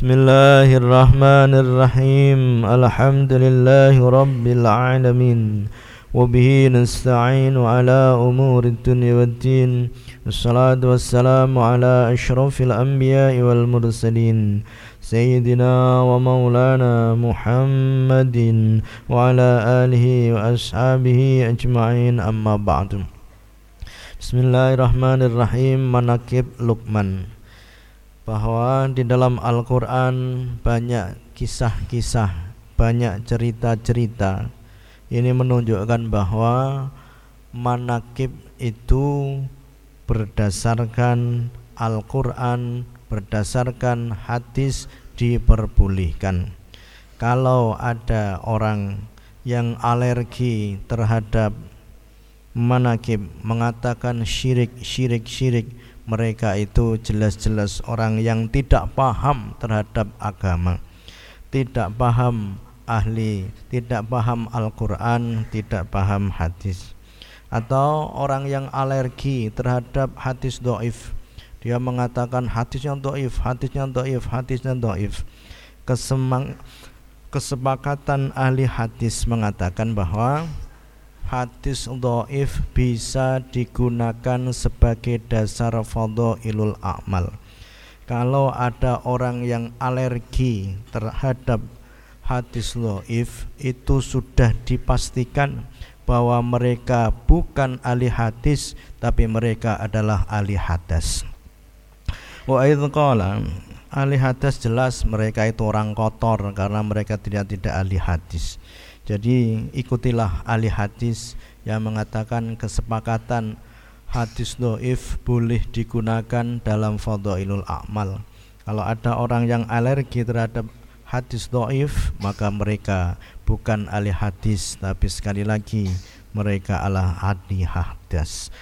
بسم الله الرحمن الرحيم الحمد لله رب العالمين وبه نستعين على أمور الدنيا والدين الصلاة والسلام على أشرف الأنبياء والمرسلين سيدنا ومولانا محمد وعلى آله وأصحابه أجمعين أما بعد بسم الله الرحمن الرحيم مناكب لقمان bahwa di dalam Al-Quran banyak kisah-kisah, banyak cerita-cerita. Ini menunjukkan bahwa manakib itu berdasarkan Al-Quran, berdasarkan hadis diperbolehkan. Kalau ada orang yang alergi terhadap manakib, mengatakan syirik, syirik, syirik, mereka itu jelas-jelas orang yang tidak paham terhadap agama, tidak paham ahli, tidak paham Al-Quran, tidak paham hadis, atau orang yang alergi terhadap hadis doif. Dia mengatakan hadisnya doif, hadisnya doif, hadisnya doif. Kesemang, kesepakatan ahli hadis mengatakan bahwa hadis dhaif bisa digunakan sebagai dasar fadhailul amal. Kalau ada orang yang alergi terhadap hadis dhaif itu sudah dipastikan bahwa mereka bukan ahli hadis tapi mereka adalah ahli hadas. Wa qala ahli hadas jelas mereka itu orang kotor karena mereka tidak tidak ahli hadis. Jadi ikutilah ahli hadis yang mengatakan kesepakatan hadis doif boleh digunakan dalam fadhailul amal. Kalau ada orang yang alergi terhadap hadis doif maka mereka bukan ahli hadis tapi sekali lagi mereka adalah ahli hadis.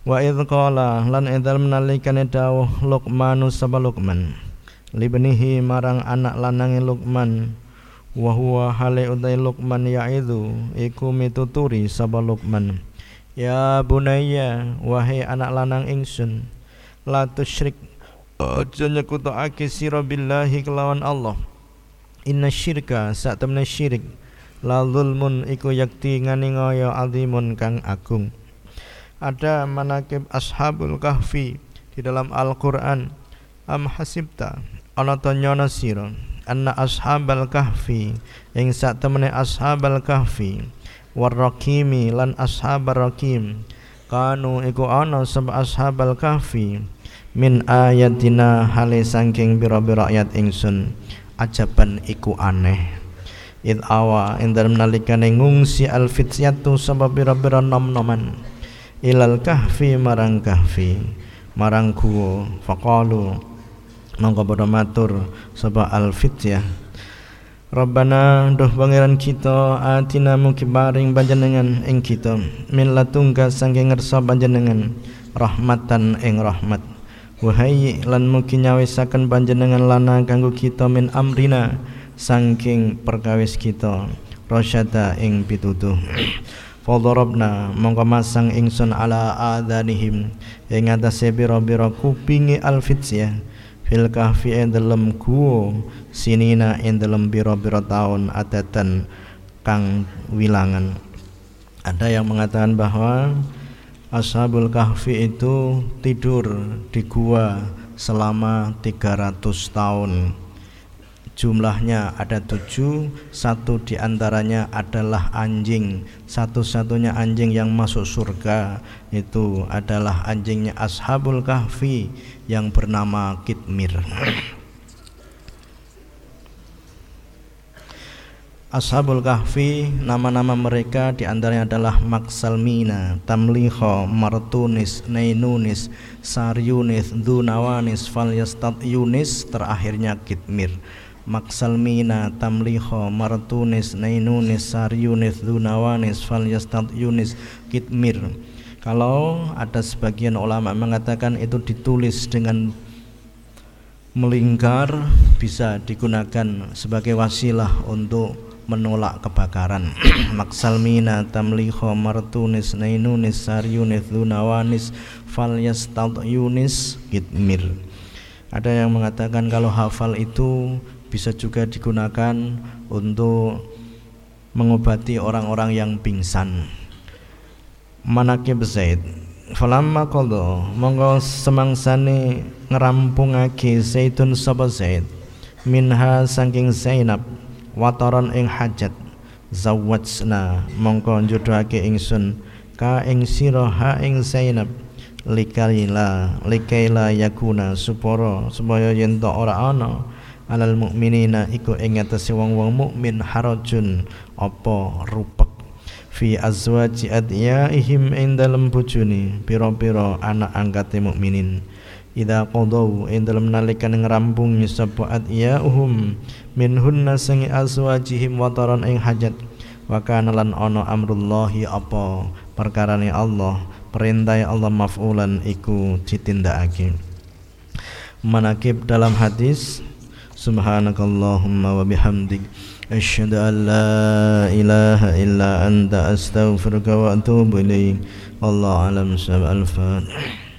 Wa idh qala lan idzal menalikane dawuh Luqmanu sapa Luqman libnihi marang anak lanange Luqman wa huwa hale utai Luqman yaidu iku mituturi sapa Luqman. Ya bunayya wahai anak lanang ingsun la tusyrik aja nyekutake sira billahi kelawan Allah. Inna syirka sak temne syirik. La zulmun iku yakti ngani azimun kang agung. Ada manakib ashabul kahfi di dalam Al-Qur'an. Am hasibta ana to nyono sira anna ashabal kahfi ing sak temene ashabal kahfi warraqimi lan ashabar raqim kanu iku ana sab ashabal kahfi min ayatina hale saking bira-bira ayat ingsun. Ajaban iku aneh. Id awa ing dalem nalikane ngungsi al fityatu sabab bira-bira nom-noman. Ilal kahfi marang kahfi marang guwa faqalu mongko padha matur sapa al fityah Rabbana duh pangeran kita atina mugi paring panjenengan ing kita. Min latungka saking ngersa panjenengan rahmatan ing rahmat. Wahai lan mugi nyawisaken panjenengan lana kanggo kita min amrina saking perkawis kita rasyada ing pitutuh. Fadharabna mongko masang ingsun ala adanihim ing atase bira-bira kupinge al-fityah fil kahfi ing dalam guwa sinina ing dalam biro-biro tahun adatan kang wilangan. Ada yang mengatakan bahwa Ashabul Kahfi itu tidur di gua selama 300 tahun jumlahnya ada tujuh satu di antaranya adalah anjing satu-satunya anjing yang masuk surga itu adalah anjingnya ashabul kahfi yang bernama Kitmir Ashabul Kahfi nama-nama mereka di antaranya adalah Maksalmina, Tamliho, Martunis, Nainunis, Saryunis, Dunawanis, Falyastat Yunis, terakhirnya Kitmir. Maksalmina, Tamliho, Martunis, Nainunis, Saryunis, Dunawanis, Falyastat Yunis, Kitmir. Kalau ada sebagian ulama mengatakan itu ditulis dengan melingkar bisa digunakan sebagai wasilah untuk menolak kebakaran maksalmina tamliho martunis nainunis saryunis lunawanis falyastad yunis gitmir ada yang mengatakan kalau hafal itu bisa juga digunakan untuk mengobati orang-orang yang pingsan. Manakib Zaid falamma qadha monggo semangsane ngerampungake Zaidun sapa Zaid. Minha saking Zainab wataran ing hajat zawajna mongko njodohake ingsun ka ing sira ha ing Zainab likaila likaila yakuna supara supaya yen ora ana alal mukminina iku ing atase wong-wong mukmin harajun apa rupek. Fi azwaji adyaihim ing dalem bojone pira-pira anak angkate mukminin. Ida qadaw ing dalem nalikan ngrampung sapa adyauhum minhunna sangi azwajihim wataran ing hajat. Wa kana lan ana amrullahi apa? Perkarane Allah perintah Allah maf'ulan iku ditindakake. Manakib dalam hadis subhanakallahumma wa bihamdik أشهد أن لا إله إلا أنت أستغفرك وأتوب إليك. والله أعلم سبع الفاتح.